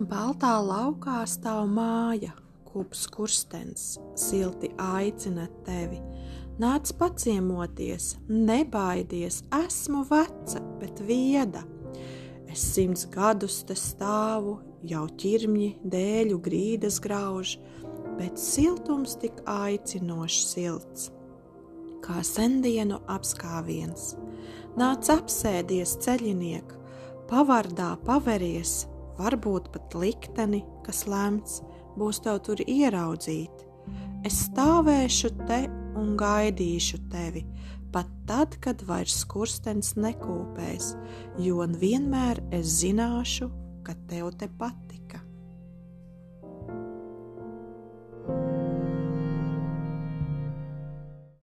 Baltā laukā stāv māja, kups kurstens, silti aicina tevi. Nāc paciemoties, nebaidies, esmu veca, bet vieda. Es simts gadus te stāvu, jau ķirmņi dēļu grīdas grauž, bet siltums tik aicinošs silts, kā sendienu apskāviens. Nāc apsēdies ceļiniek, pavardā paveries, varbūt pat likteni, kas lemts, būs tev tur ieraudzīt. Es stāvēšu te un gaidīšu tevi, pat tad, kad vairs kurstens nekūpēs, jo vienmēr es zināšu, ka tev te patika.